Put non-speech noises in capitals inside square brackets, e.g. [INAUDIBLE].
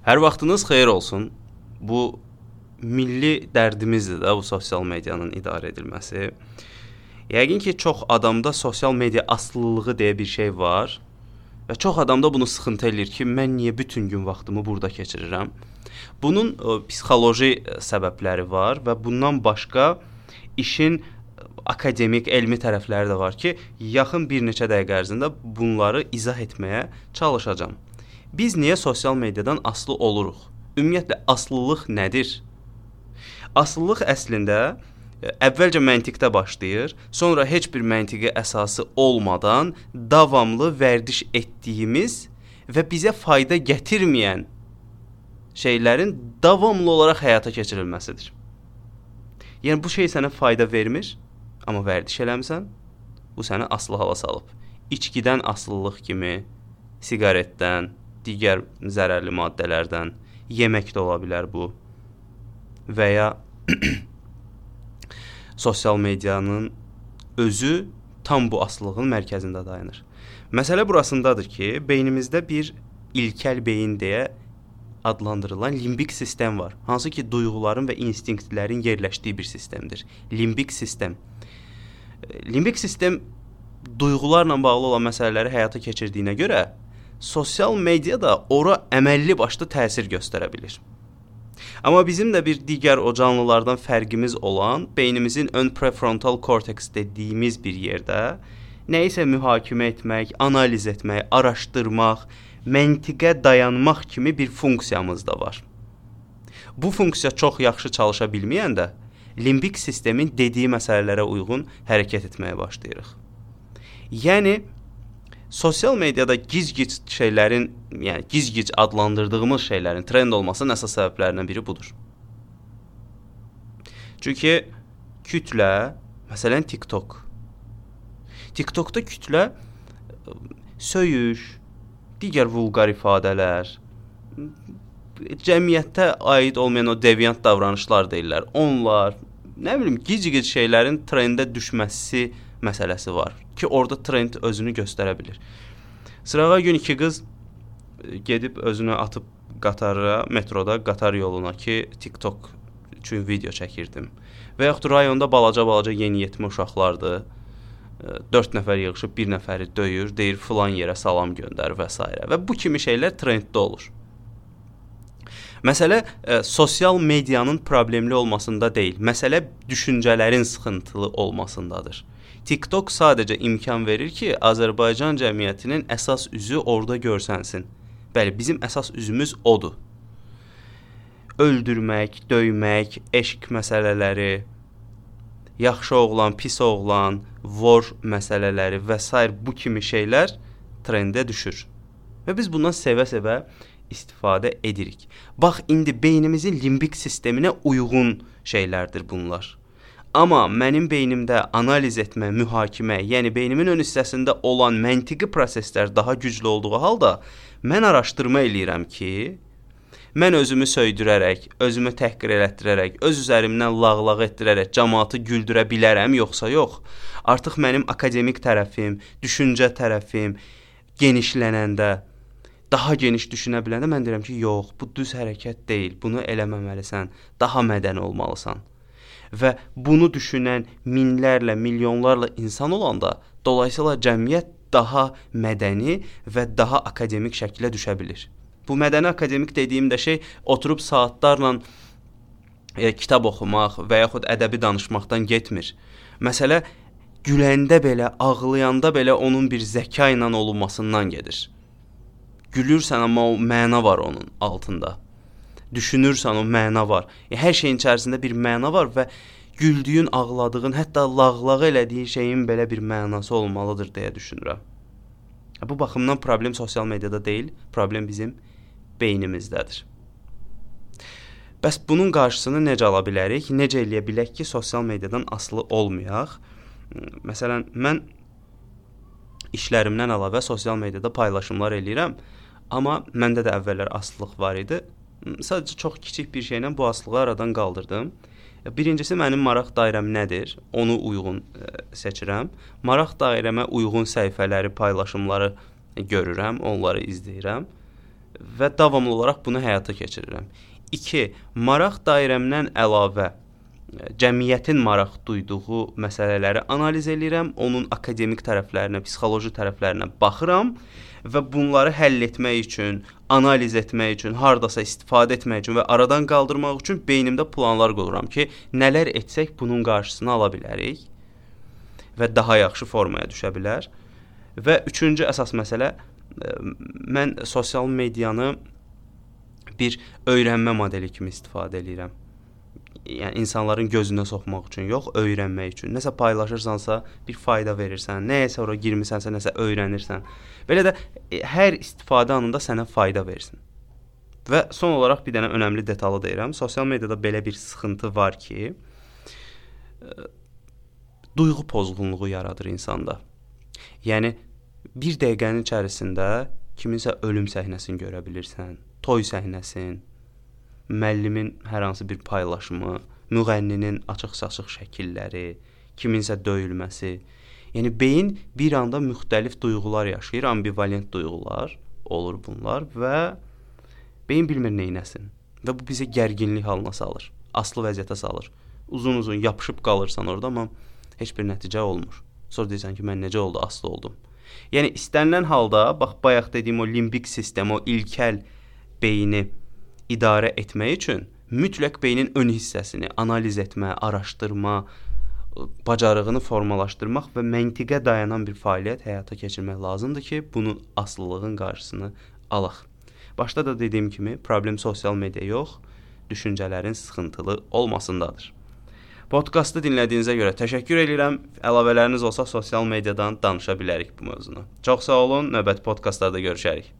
Hər vaxtınız xeyir olsun. Bu milli dərdimizdir də bu sosial medianın idarə edilməsi. Yəqin ki, çox adamda sosial media asılılığı deyə bir şey var və çox adam da bunu sıxıntı eləyir ki, mən niyə bütün gün vaxtımı burada keçirirəm? Bunun ə, psixoloji səbəbləri var və bundan başqa işin akademik, elmi tərəfləri də var ki, yaxın bir neçə dəqiqə ərzində bunları izah etməyə çalışacağam. Biz niyə sosial mediadan aslı oluruq? Ümumiyyətlə asılılıq nədir? Asılılıq əslində e, əvvəlcə məntiqdə başlayır, sonra heç bir məntiqi əsası olmadan davamlı vərdiş etdiyimiz və bizə fayda gətirməyən şeylərin davamlı olaraq həyata keçirilməsidir. Yəni bu şey sənə fayda vermir, amma vərdiş eləmisən, bu səni asılı hala salıb. İçkidən asılılıq kimi, siqaretdən, digər zərərli maddələrdən, yemək də ola bilər bu və ya [CLEARS THROAT] sosial medianın özü tam bu asılılığın mərkəzində dayanır. Məsələ burasındadır ki, beynimizdə bir ilkel beyin deyə adlandırılan limbik sistem var. Hansı ki, duyğuların və instinktlərin yerləşdiyi bir sistemdir. Limbik sistem. Limbik sistem duyğularla bağlı olan məsələləri həyata keçirdiyinə görə sosial media da ora əməlli başlı təsir göstərə bilər. Amma bizim də bir digər o canlılardan fərqimiz olan beynimizin ön prefrontal korteks dediyimiz bir yerdə nə isə mühakimə etmək, analiz etmək, araşdırmaq, məntiqə dayanmaq kimi bir funksiyamız da var. Bu funksiya çox yaxşı çalışa bilməyəndə limbik sistemin dediyi məsələlərə uyğun hərəkət etməyə başlayırıq. Yəni sosial mediada gic-gic şeylərin, yəni gic-gic adlandırdığımız şeylərin trend olmasının əsas səbəblərindən biri budur. Çünki kütlə, məsələn TikTok. TikTokda kütlə söyüş, digər vulqar ifadələr, cəmiyyətə aid olmayan o deviant davranışlar deyirlər. Onlar, nə bilim, gic-gic şeylərin trendə düşməsi məsələsi var ki, orada trend özünü göstərə bilər. Sırağa gün iki qız e, gedib özünü atıb qatara, metroda qatar yoluna ki, TikTok üçün video çəkirdim. Və yaxud rayonda balaca-balaca yeniyetmə uşaqlardır. 4 nəfər yığılıb bir nəfəri döyür, deyir filan yerə salam göndər və s. və bu kimi şeylər trenddə olur. Məsələ ə, e, sosial medianın problemli olmasında deyil, məsələ düşüncələrin sıxıntılı olmasındadır. TikTok sadəcə imkan verir ki, Azərbaycan cəmiyyətinin əsas üzü orada görsənsin. Bəli, bizim əsas üzümüz odur. Öldürmək, döymək, eşq məsələləri, yaxşı oğlan, pis oğlan, vor məsələləri və s. bu kimi şeylər trendə düşür. Və biz bundan sevə-sevə istifadə edirik. Bax indi beynimizin limbik sisteminə uyğun şeylərdir bunlar. Amma mənim beynimdə analiz etmə, mühakimə, yəni beynimin ön hissəsində olan məntiqi proseslər daha güclü olduğu halda mən araşdırma eləyirəm ki, mən özümü söydürərək, özümü təhqir elətdirərək, öz üzərimdən lağlaq etdirərək cəmaatı güldürə bilərəm yoxsa yox? Artıq mənim akademik tərəfim, düşüncə tərəfim genişlənəndə daha geniş düşünə biləndə mən deyirəm ki, yox, bu düz hərəkət deyil. Bunu eləməməlisən. Daha mədəni olmalısan və bunu düşünən minlərlə, milyonlarla insan olanda, dolayısıyla cəmiyyət daha mədəni və daha akademik şəklə düşə bilər. Bu mədəni akademik dediyim də şey oturub saatlarla e, kitab oxumaq və yaxud ədəbi danışmaqdan getmir. Məsələ güləndə belə, ağlayanda belə onun bir zəka ilə olunmasından gedir. Gülürsən amma o məna var onun altında düşünürsən o məna var. E, hər şeyin içərisində bir məna var və güldüyün, ağladığın, hətta lağlağı elədiyin şeyin belə bir mənası olmalıdır deyə düşünürəm. Bu baxımdan problem sosial mediada deyil, problem bizim beynimizdədir. Bəs bunun qarşısını necə ala bilərik? Necə eləyə bilək ki, sosial mediadan asılı olmayaq? Məsələn, mən işlərimdən əlavə sosial mediada paylaşımlar eləyirəm, amma məndə də əvvəllər asılılıq var idi. Sadəcə çox kiçik bir şeylə bu asılığı aradan qaldırdım. Birincisi mənim maraq dairəm nədir? Onu uyğun ə, e, seçirəm. Maraq dairəmə uyğun səhifələri, paylaşımları görürəm, onları izləyirəm və davamlı olaraq bunu həyata keçirirəm. 2. Maraq dairəmdən əlavə e, cəmiyyətin maraq duyduğu məsələləri analiz eləyirəm, onun akademik tərəflərinə, psixoloji tərəflərinə baxıram və bunları həll etmək üçün, analiz etmək üçün, hardasa istifadə etmək üçün və aradan qaldırmaq üçün beynimdə planlar qururam ki, nələr etsək bunun qarşısını ala bilərik və daha yaxşı formaya düşə bilər. Və üçüncü əsas məsələ mən sosial medianı bir öyrənmə modeli kimi istifadə edirəm. Yəni insanların gözünə soxmaq üçün yox, öyrənmək üçün. Nəsə paylaşırsansa, bir fayda verirsən, nəyəsə ora girmisənsə, nəsə öyrənirsən. Belə də e, hər istifadə anında sənə fayda versin. Və son olaraq bir dənə önəmli detalı deyirəm. Sosial mediada belə bir sıxıntı var ki, e, duyğu pozğunluğu yaradır insanda. Yəni bir dəqiqənin içərisində kiminsə ölüm səhnəsini görə bilirsən, toy səhnəsini, müəllimin hər hansı bir paylaşımı, müğənninin açıq-saçıq şəkilləri, kiminsə döyülməsi. Yəni beyin bir anda müxtəlif duyğular yaşayır, ambivalent duyğular olur bunlar və beyin bilmir nə etsin. Və bu bizi gərginlik halına salır, aslı vəziyyətə salır. Uzun-uzun yapışıb qalırsan orada, amma heç bir nəticə olmur. Sonra deyirsən ki, mən necə oldu, aslı oldum. Yəni istənilən halda bax bayaq dediyim o limbik sistem, o ilkel beyni idarə etmək üçün mütləq beynin ön hissəsini analiz etmə, araşdırma, bacarığını formalaşdırmaq və məntiqə dayanan bir fəaliyyət həyata keçirmək lazımdır ki, bunun asılılığın qarşısını alaq. Başda da dediyim kimi, problem sosial media yox, düşüncələrin sıxıntılı olmasındadır. Podkastı dinlədiyinizə görə təşəkkür edirəm. Əlavələriniz olsa sosial mediadan danışa bilərik bu mövzunu. Çox sağ olun. Növbəti podkastlarda görüşərik.